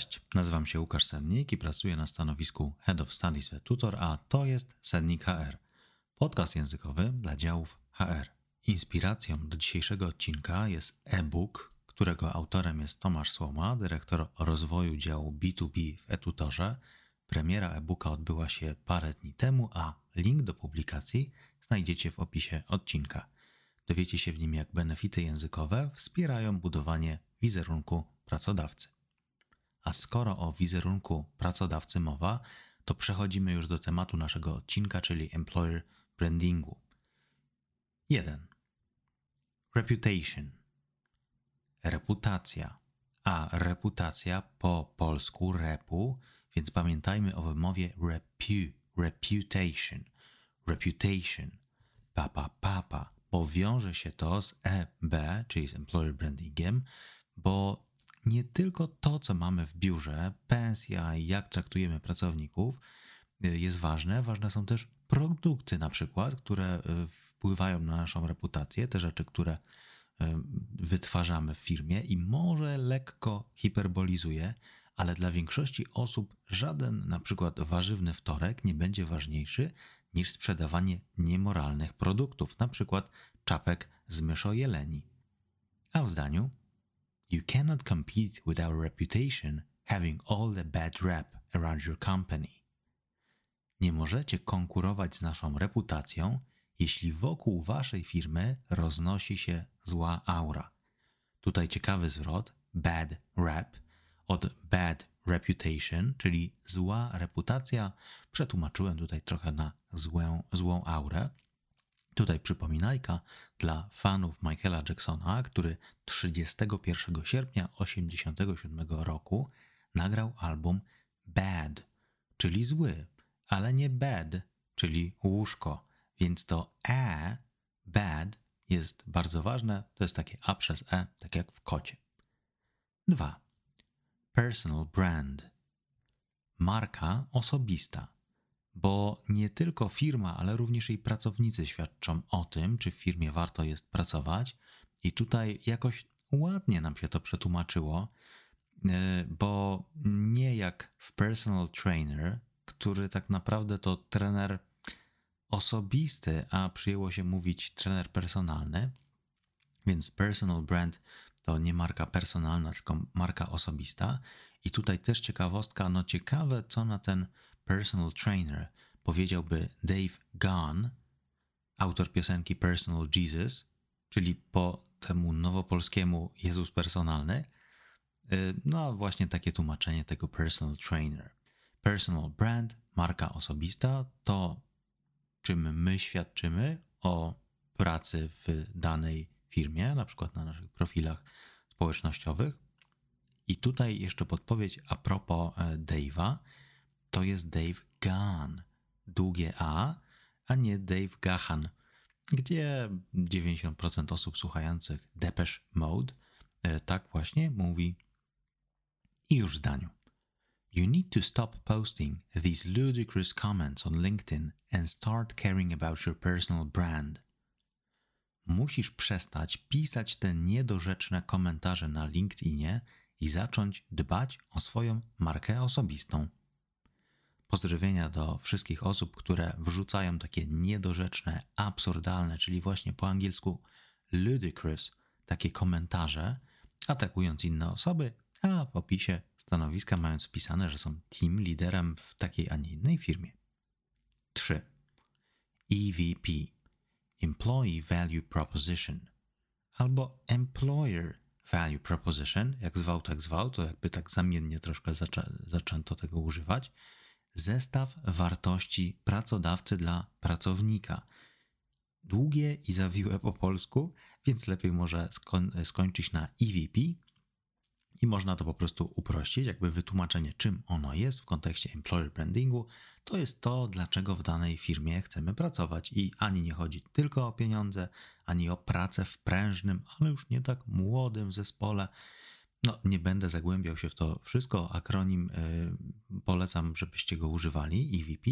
Cześć, nazywam się Łukasz Sennik i pracuję na stanowisku Head of Studies w Tutor, a to jest Sennik HR, podcast językowy dla działów HR. Inspiracją do dzisiejszego odcinka jest e-book, którego autorem jest Tomasz Słoma, dyrektor rozwoju działu B2B w eTutorze. Premiera e-booka odbyła się parę dni temu, a link do publikacji znajdziecie w opisie odcinka. Dowiecie się w nim, jak benefity językowe wspierają budowanie wizerunku pracodawcy. A skoro o wizerunku pracodawcy mowa, to przechodzimy już do tematu naszego odcinka, czyli employer brandingu. 1. Reputation. Reputacja. A reputacja po polsku repu, więc pamiętajmy o wymowie repu, reputation. Reputation. Papa, papa. Powiąże się to z EB, czyli z employer brandingiem, bo nie tylko to, co mamy w biurze, pensja i jak traktujemy pracowników y, jest ważne, ważne są też produkty na przykład, które y, wpływają na naszą reputację, te rzeczy, które y, wytwarzamy w firmie i może lekko hiperbolizuje, ale dla większości osób żaden na przykład warzywny wtorek nie będzie ważniejszy niż sprzedawanie niemoralnych produktów, na przykład czapek z myszojeleni. A w zdaniu You cannot compete with our reputation having all the bad rap around your company. Nie możecie konkurować z naszą reputacją, jeśli wokół waszej firmy roznosi się zła aura. Tutaj ciekawy zwrot bad rap od bad reputation, czyli zła reputacja. Przetłumaczyłem tutaj trochę na złą, złą aurę. Tutaj przypominajka dla fanów Michaela Jacksona, który 31 sierpnia 1987 roku nagrał album Bad, czyli zły, ale nie bed, czyli łóżko, więc to e, bad, jest bardzo ważne, to jest takie a przez e, tak jak w kocie. 2. Personal brand. Marka osobista bo nie tylko firma, ale również jej pracownicy świadczą o tym, czy w firmie warto jest pracować. I tutaj jakoś ładnie nam się to przetłumaczyło, e, bo nie jak w personal trainer, który tak naprawdę to trener osobisty, a przyjęło się mówić trener personalny, więc personal brand to nie marka personalna, tylko marka osobista. I tutaj też ciekawostka, no ciekawe, co na ten personal trainer powiedziałby Dave Gunn, autor piosenki Personal Jesus, czyli po temu nowopolskiemu Jezus personalny. Y, no, właśnie takie tłumaczenie tego personal trainer. Personal brand, marka osobista, to czym my świadczymy o pracy w danej firmie, na przykład na naszych profilach społecznościowych. I tutaj jeszcze podpowiedź a propos e, Dave'a to jest Dave Gunn, długie A, a nie Dave Gahan, gdzie 90% osób słuchających Depeche Mode e, tak właśnie mówi. I już w zdaniu. You need to stop posting these ludicrous comments on LinkedIn and start caring about your personal brand. Musisz przestać pisać te niedorzeczne komentarze na LinkedInie i zacząć dbać o swoją markę osobistą. Pozdrowienia do wszystkich osób, które wrzucają takie niedorzeczne, absurdalne, czyli właśnie po angielsku ludicrous, takie komentarze, atakując inne osoby, a w opisie stanowiska mając wpisane, że są team liderem w takiej, a nie innej firmie. 3. EVP Employee Value Proposition albo Employer Value Proposition, jak zwał, tak zwał, to jakby tak zamiennie troszkę zaczę, zaczęto tego używać zestaw wartości pracodawcy dla pracownika. Długie i zawiłe po polsku, więc lepiej może skoń, skończyć na EVP i można to po prostu uprościć, jakby wytłumaczenie, czym ono jest w kontekście employer brandingu. To jest to, dlaczego w danej firmie chcemy pracować i ani nie chodzi tylko o pieniądze, ani o pracę w prężnym, ale już nie tak młodym zespole, no, nie będę zagłębiał się w to wszystko. Akronim y, polecam, żebyście go używali, EVP.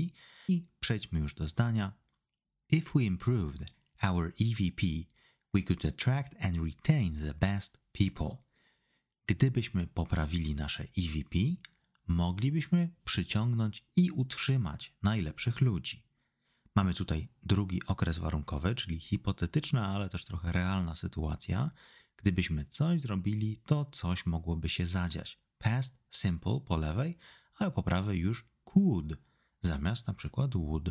I przejdźmy już do zdania. If we improved our EVP, we could attract and retain the best people. gdybyśmy poprawili nasze EVP, moglibyśmy przyciągnąć i utrzymać najlepszych ludzi. Mamy tutaj drugi okres warunkowy, czyli hipotetyczna, ale też trochę realna sytuacja. Gdybyśmy coś zrobili, to coś mogłoby się zadziać. Past simple po lewej, a po prawej już could zamiast na przykład would.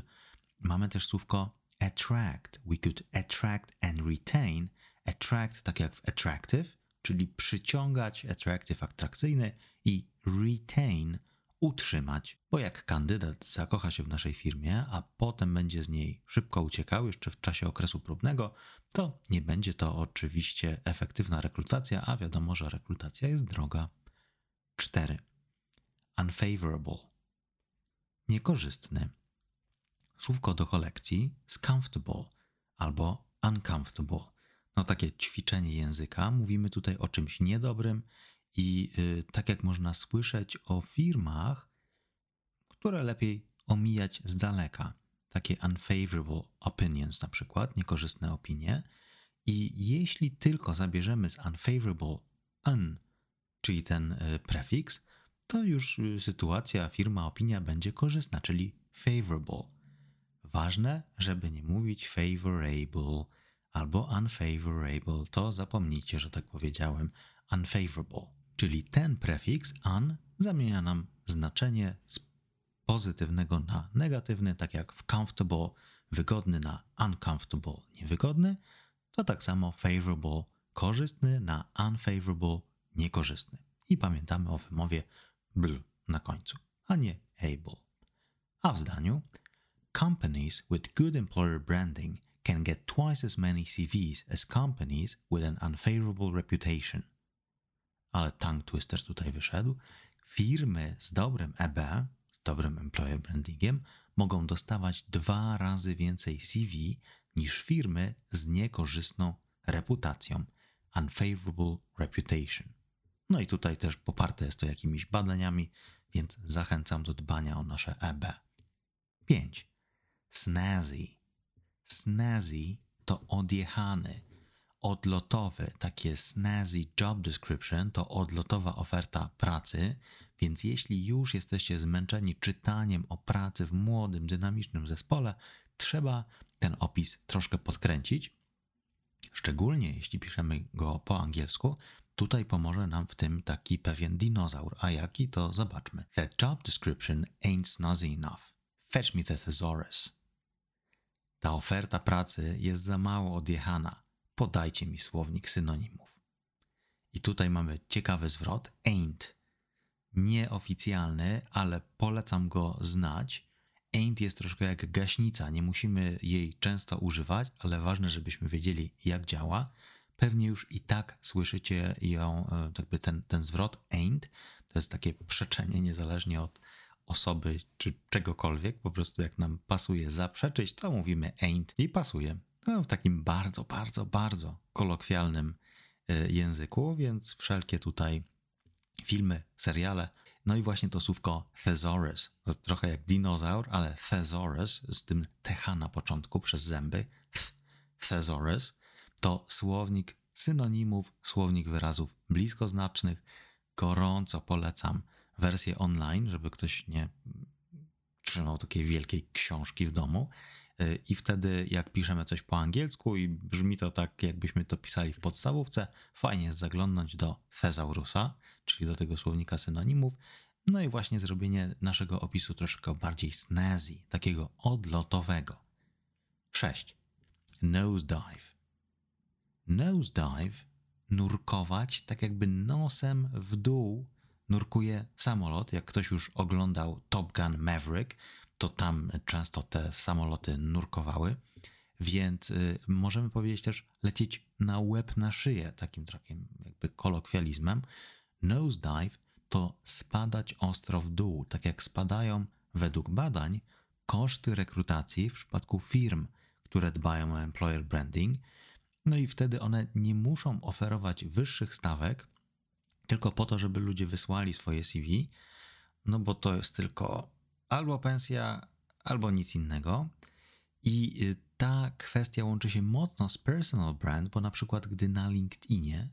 Mamy też słówko attract. We could attract and retain. Attract tak jak w attractive, czyli przyciągać, attractive atrakcyjny i retain utrzymać, bo jak kandydat zakocha się w naszej firmie, a potem będzie z niej szybko uciekał jeszcze w czasie okresu próbnego, to nie będzie to oczywiście efektywna rekrutacja, a wiadomo, że rekrutacja jest droga. 4. Unfavorable. Niekorzystny. Słówko do kolekcji z comfortable albo uncomfortable. No takie ćwiczenie języka. Mówimy tutaj o czymś niedobrym i y, tak jak można słyszeć o firmach, które lepiej omijać z daleka. Takie unfavorable opinions, na przykład, niekorzystne opinie. I jeśli tylko zabierzemy z unfavorable un, czyli ten y, prefiks, to już y, sytuacja, firma, opinia będzie korzystna, czyli favorable. Ważne, żeby nie mówić favorable albo unfavorable, to zapomnijcie, że tak powiedziałem, unfavorable. Czyli ten prefiks un zamienia nam znaczenie z pozytywnego na negatywny, tak jak w comfortable wygodny na uncomfortable niewygodny, to tak samo favorable korzystny na unfavorable niekorzystny. I pamiętamy o wymowie bl na końcu, a nie able. A w zdaniu companies with good employer branding can get twice as many CVs as companies with an unfavorable reputation – ale tongue twister tutaj wyszedł. Firmy z dobrym EB, z dobrym employer brandingiem, mogą dostawać dwa razy więcej CV niż firmy z niekorzystną reputacją. Unfavorable reputation. No i tutaj też poparte jest to jakimiś badaniami, więc zachęcam do dbania o nasze EB. 5. Snazzy. Snazzy to odjechany, odlotowy, takie snazzy job description to odlotowa oferta pracy, więc jeśli już jesteście zmęczeni czytaniem o pracy w młodym, dynamicznym zespole, trzeba ten opis troszkę podkręcić. Szczególnie jeśli piszemy go po angielsku, tutaj pomoże nam w tym taki pewien dinozaur. A jaki to zobaczmy. The job description ain't snazzy enough. Fetch me the thesaurus. Ta oferta pracy jest za mało odjechana podajcie mi słownik synonimów. I tutaj mamy ciekawy zwrot ain't. Nieoficjalny, ale polecam go znać. Ain't jest troszkę jak gaśnica, nie musimy jej często używać, ale ważne, żebyśmy wiedzieli, jak działa. Pewnie już i tak słyszycie ją, e, jakby ten, ten zwrot ain't. To jest takie przeczenie, niezależnie od osoby czy czegokolwiek. Po prostu jak nam pasuje zaprzeczyć, to mówimy ain't i pasuje no, w takim bardzo, bardzo, bardzo kolokwialnym e, języku, więc wszelkie tutaj filmy, seriale. No i właśnie to słówko thesaurus, trochę jak dinozaur, ale thesaurus z tym th na początku przez zęby, thesaurus, to słownik synonimów, słownik wyrazów bliskoznacznych. Gorąco polecam wersję online, żeby ktoś nie trzymał takiej wielkiej książki w domu i wtedy, jak piszemy coś po angielsku i brzmi to tak, jakbyśmy to pisali w podstawówce, fajnie jest zaglądnąć do thesaurusa, czyli do tego słownika synonimów, no i właśnie zrobienie naszego opisu troszkę bardziej snazzy, takiego odlotowego. 6. Nosedive. Nosedive, nurkować, tak jakby nosem w dół nurkuje samolot. Jak ktoś już oglądał Top Gun Maverick, to tam często te samoloty nurkowały, więc y, możemy powiedzieć też lecieć na łeb na szyję, takim takim jakby kolokwializmem. Nosedive to spadać ostro w dół, tak jak spadają według badań koszty rekrutacji w przypadku firm, które dbają o employer branding. No i wtedy one nie muszą oferować wyższych stawek, tylko po to, żeby ludzie wysłali swoje CV, no bo to jest tylko albo pensja, albo nic innego. I y, ta kwestia łączy się mocno z personal brand, bo na przykład gdy na LinkedInie,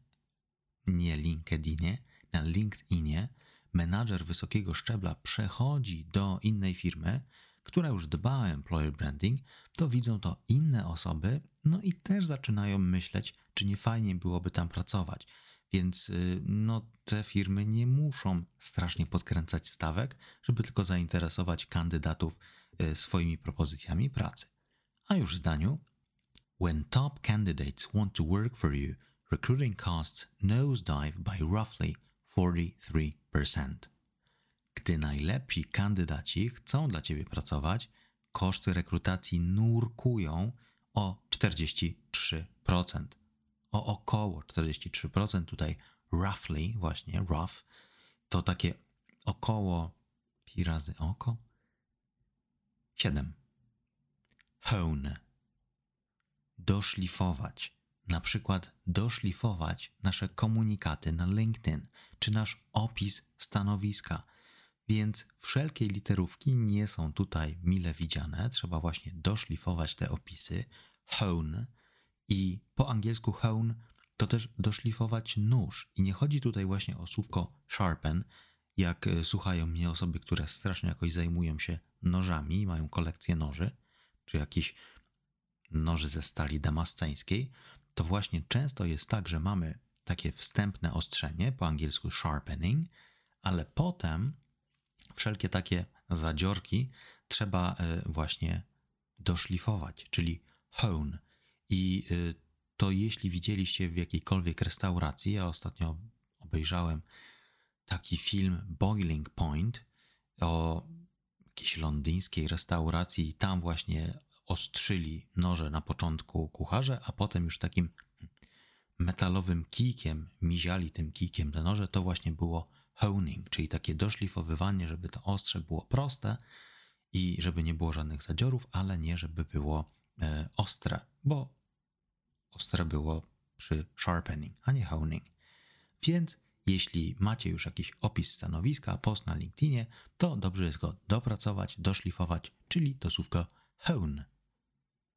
nie LinkedInie, na LinkedInie menadżer wysokiego szczebla przechodzi do innej firmy, która już dba o employer branding, to widzą to inne osoby, no i też zaczynają myśleć, czy nie fajnie byłoby tam pracować. Więc y, no, te firmy nie muszą strasznie podkręcać stawek, żeby tylko zainteresować kandydatów y, swoimi propozycjami pracy. A już w zdaniu, when top candidates want to work for you, recruiting costs nosedive by roughly 43%. Gdy najlepsi kandydaci chcą dla ciebie pracować, koszty rekrutacji nurkują o 43%. O około 43%. Tutaj roughly, właśnie rough, to takie około pi razy oko 7. Hone. Doszlifować. Na przykład doszlifować nasze komunikaty na LinkedIn czy nasz opis stanowiska więc wszelkie literówki nie są tutaj mile widziane. Trzeba właśnie doszlifować te opisy. Hone i po angielsku hone to też doszlifować nóż. I nie chodzi tutaj właśnie o słówko sharpen, jak e, słuchają mnie osoby, które strasznie jakoś zajmują się nożami mają kolekcję noży, czy jakieś noży ze stali damasceńskiej, to właśnie często jest tak, że mamy takie wstępne ostrzenie, po angielsku sharpening, ale potem wszelkie takie zadziorki trzeba e, właśnie doszlifować, czyli hone. I e, to jeśli widzieliście w jakiejkolwiek restauracji, ja ostatnio obejrzałem taki film Boiling Point o jakiejś londyńskiej restauracji. Tam właśnie ostrzyli noże na początku kucharze, a potem już takim metalowym kijkiem miziali tym kijkiem te noże, to właśnie było honing, czyli takie doszlifowywanie, żeby to ostrze było proste i żeby nie było żadnych zadziorów, ale nie żeby było e, ostre, bo ostre było przy sharpening, a nie honing. Więc jeśli macie już jakiś opis stanowiska, post na LinkedInie, to dobrze jest go dopracować, doszlifować, czyli to słówko hone.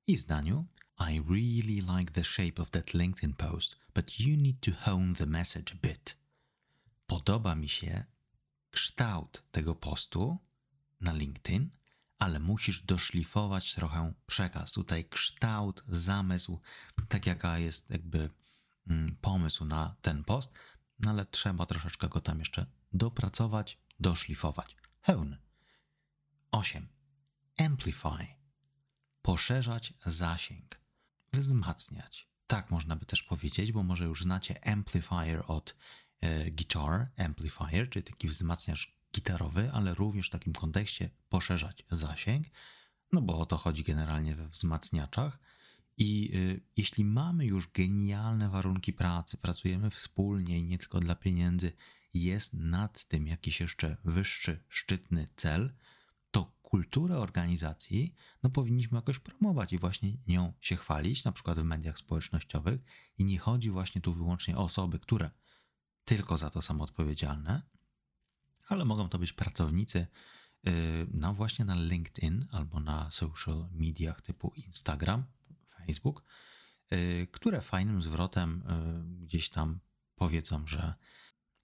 I w zdaniu I really like the shape of that LinkedIn post, but you need to hone the message a bit podoba mi się kształt tego postu na LinkedIn, ale musisz doszlifować trochę przekaz. Tutaj kształt, zamysł, tak jaka jest jakby mm, pomysł na ten post, no ale trzeba troszeczkę go tam jeszcze dopracować, doszlifować. Hone. 8. Amplify. Poszerzać zasięg. Wzmacniać. Tak można by też powiedzieć, bo może już znacie amplifier od E, guitar amplifier, czyli taki wzmacniacz gitarowy, ale również w takim kontekście poszerzać zasięg, no bo o to chodzi generalnie we wzmacniaczach. I y, jeśli mamy już genialne warunki pracy, pracujemy wspólnie i nie tylko dla pieniędzy, jest nad tym jakiś jeszcze wyższy, szczytny cel, to kulturę organizacji no, powinniśmy jakoś promować i właśnie nią się chwalić, na przykład w mediach społecznościowych. I nie chodzi właśnie tu wyłącznie o osoby, które tylko za to są odpowiedzialne, ale mogą to być pracownicy y, no właśnie na LinkedIn albo na social mediach typu Instagram, Facebook, y, które fajnym zwrotem y, gdzieś tam powiedzą, że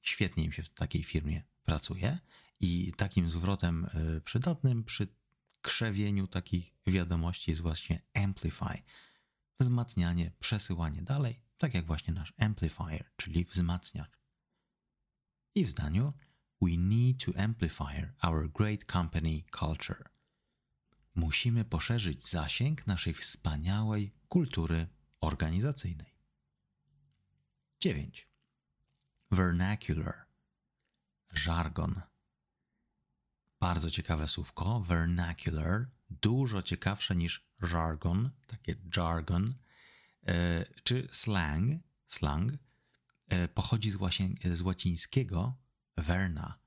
świetnie im się w takiej firmie pracuje i takim zwrotem przydatnym przy krzewieniu takich wiadomości jest właśnie amplify, wzmacnianie, przesyłanie dalej, tak jak właśnie nasz amplifier, czyli wzmacniacz. I w zdaniu We need to amplify our great company culture. Musimy poszerzyć zasięg naszej wspaniałej kultury organizacyjnej. 9. Vernacular. Żargon. Bardzo ciekawe słówko. Vernacular. Dużo ciekawsze niż jargon, takie jargon, e, czy slang, slang E, pochodzi z, z łacińskiego verna.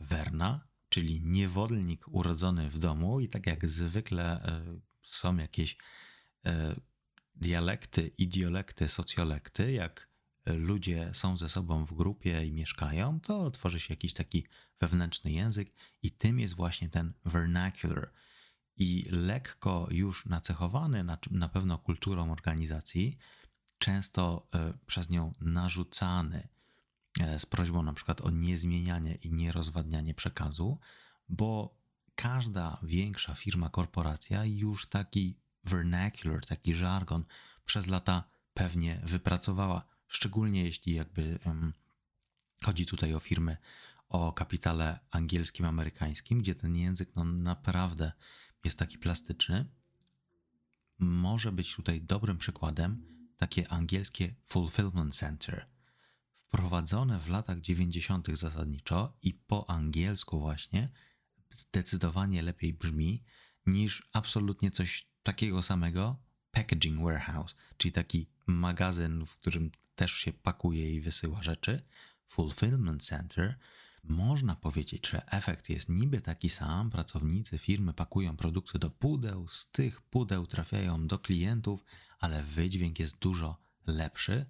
Verna, czyli niewolnik urodzony w domu, i tak jak zwykle e, są jakieś e, dialekty, idiolekty, socjolekty, jak ludzie są ze sobą w grupie i mieszkają, to tworzy się jakiś taki wewnętrzny język, i tym jest właśnie ten vernacular. I lekko już nacechowany na, na pewno kulturą organizacji, często e, przez nią narzucany e, z prośbą na przykład o niezmienianie i nierozwadnianie przekazu, bo każda większa firma, korporacja już taki vernacular, taki żargon przez lata pewnie wypracowała, szczególnie jeśli jakby um, chodzi tutaj o firmy o kapitale angielskim, amerykańskim, gdzie ten język no, naprawdę jest taki plastyczny. Może być tutaj dobrym przykładem takie angielskie Fulfillment Center, wprowadzone w latach 90. zasadniczo i po angielsku właśnie zdecydowanie lepiej brzmi niż absolutnie coś takiego samego packaging warehouse, czyli taki magazyn, w którym też się pakuje i wysyła rzeczy, fulfillment center, można powiedzieć, że efekt jest niby taki sam. Pracownicy firmy pakują produkty do pudeł, z tych pudeł trafiają do klientów, ale wydźwięk jest dużo lepszy,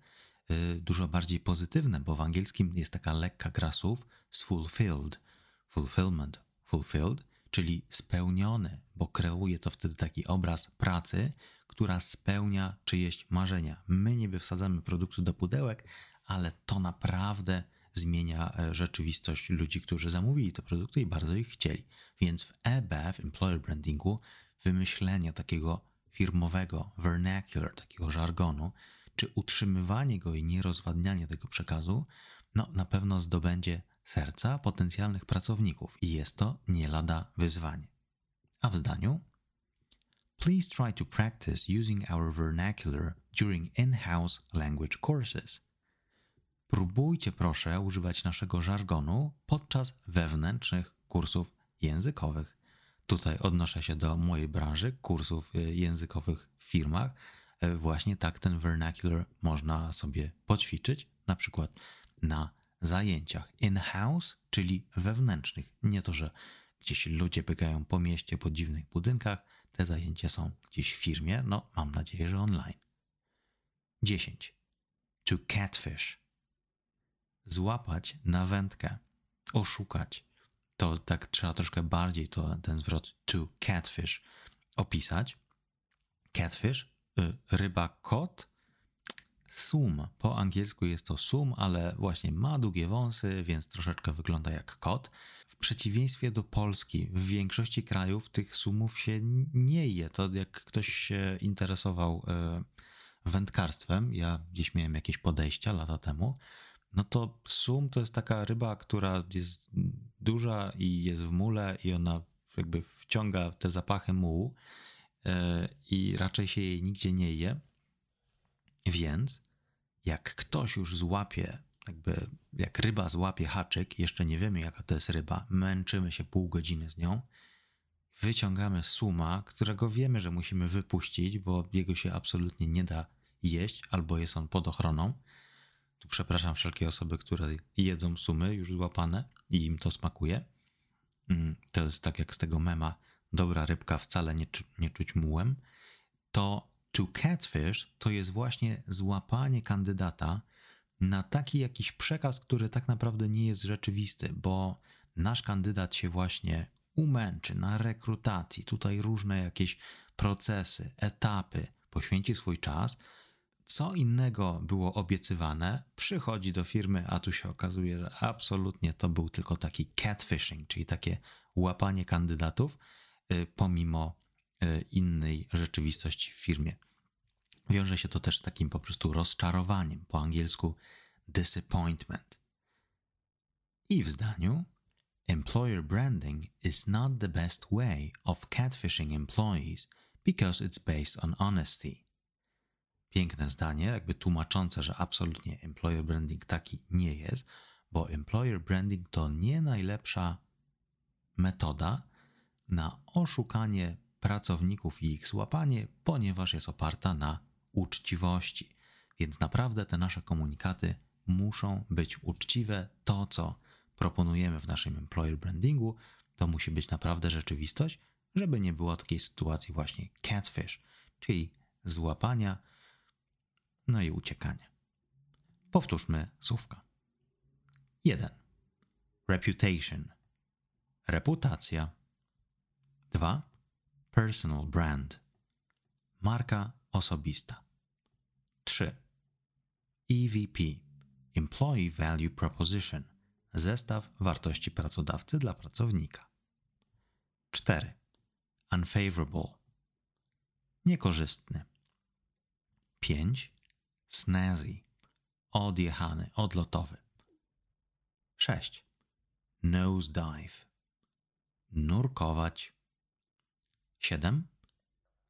dużo bardziej pozytywny, bo w angielskim jest taka lekka gra słów z fulfilled, fulfillment, fulfilled, czyli spełniony, bo kreuje to wtedy taki obraz pracy, która spełnia czyjeś marzenia. My niby wsadzamy produkty do pudełek, ale to naprawdę zmienia e, rzeczywistość ludzi, którzy zamówili te produkty i bardzo ich chcieli. Więc w EB, w Employer Brandingu, wymyślenie takiego firmowego vernacular, takiego żargonu, czy utrzymywanie go i nierozwadnianie tego przekazu, no na pewno zdobędzie serca potencjalnych pracowników i jest to nie lada wyzwanie. A w zdaniu Please try to practice using our vernacular during in-house language courses. Próbujcie proszę używać naszego żargonu podczas wewnętrznych kursów językowych. Tutaj odnoszę się do mojej branży, kursów y, językowych w firmach. E, właśnie tak ten vernacular można sobie poćwiczyć, na przykład na zajęciach in-house, czyli wewnętrznych. Nie to, że gdzieś ludzie biegają po mieście, po dziwnych budynkach, te zajęcia są gdzieś w firmie, no mam nadzieję, że online. 10. To catfish. Złapać na wędkę, oszukać. To tak trzeba troszkę bardziej to, ten zwrot to catfish opisać. Catfish, ryba kot, sum. Po angielsku jest to sum, ale właśnie ma długie wąsy, więc troszeczkę wygląda jak kot. W przeciwieństwie do Polski, w większości krajów tych sumów się nie je. To jak ktoś się interesował e, wędkarstwem, ja gdzieś miałem jakieś podejścia lata temu, no to sum to jest taka ryba, która jest duża i jest w mule i ona jakby wciąga te zapachy mułu i raczej się jej nigdzie nie je. Więc jak ktoś już złapie, jakby jak ryba złapie haczyk, jeszcze nie wiemy jaka to jest ryba, męczymy się pół godziny z nią, wyciągamy suma, którego wiemy, że musimy wypuścić, bo jego się absolutnie nie da jeść, albo jest on pod ochroną. Tu przepraszam wszelkie osoby, które jedzą sumy już złapane i im to smakuje. Mm, to jest tak jak z tego mema, dobra rybka wcale nie, nie czuć mułem. To To catfish to jest właśnie złapanie kandydata na taki jakiś przekaz, który tak naprawdę nie jest rzeczywisty, bo nasz kandydat się właśnie umęczy na rekrutacji, tutaj różne jakieś procesy, etapy, poświęci swój czas. Co innego było obiecywane, przychodzi do firmy, a tu się okazuje, że absolutnie to był tylko taki catfishing, czyli takie łapanie kandydatów, pomimo E, innej rzeczywistości w firmie. Wiąże się to też z takim po prostu rozczarowaniem, po angielsku disappointment. I w zdaniu Employer branding is not the best way of catfishing employees because it's based on honesty. Piękne zdanie, jakby tłumaczące, że absolutnie employer branding taki nie jest, bo employer branding to nie najlepsza metoda na oszukanie pracowników i ich złapanie, ponieważ jest oparta na uczciwości. Więc naprawdę te nasze komunikaty muszą być uczciwe. To, co proponujemy w naszym employer brandingu, to musi być naprawdę rzeczywistość, żeby nie było takiej sytuacji właśnie catfish, czyli złapania, no i uciekania. Powtórzmy słówka. 1. Reputation. Reputacja. 2 Personal brand. Marka osobista. 3. EVP. Employee Value Proposition zestaw wartości pracodawcy dla pracownika. 4. Unfavorable niekorzystny. 5. Snazzy odjechany, odlotowy. 6. Nosedive nurkować. 7.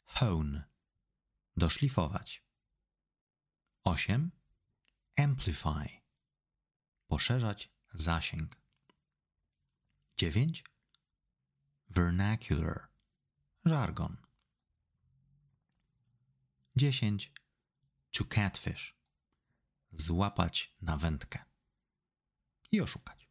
Hone doszlifować. 8. Amplify poszerzać zasięg. 9. Vernacular żargon. 10. To catfish złapać na wędkę i oszukać.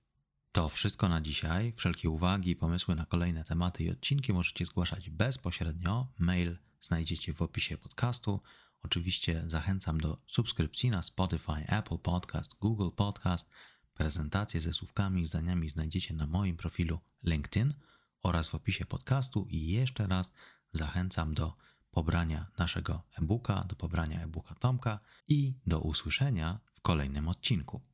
To wszystko na dzisiaj. Wszelkie uwagi i pomysły na kolejne tematy i odcinki możecie zgłaszać bezpośrednio. Mail znajdziecie w opisie podcastu. Oczywiście zachęcam do subskrypcji na Spotify, Apple Podcast, Google Podcast. Prezentacje ze słówkami i zdaniami znajdziecie na moim profilu LinkedIn oraz w opisie podcastu. I jeszcze raz zachęcam do pobrania naszego e-booka, do pobrania e-booka Tomka i do usłyszenia w kolejnym odcinku.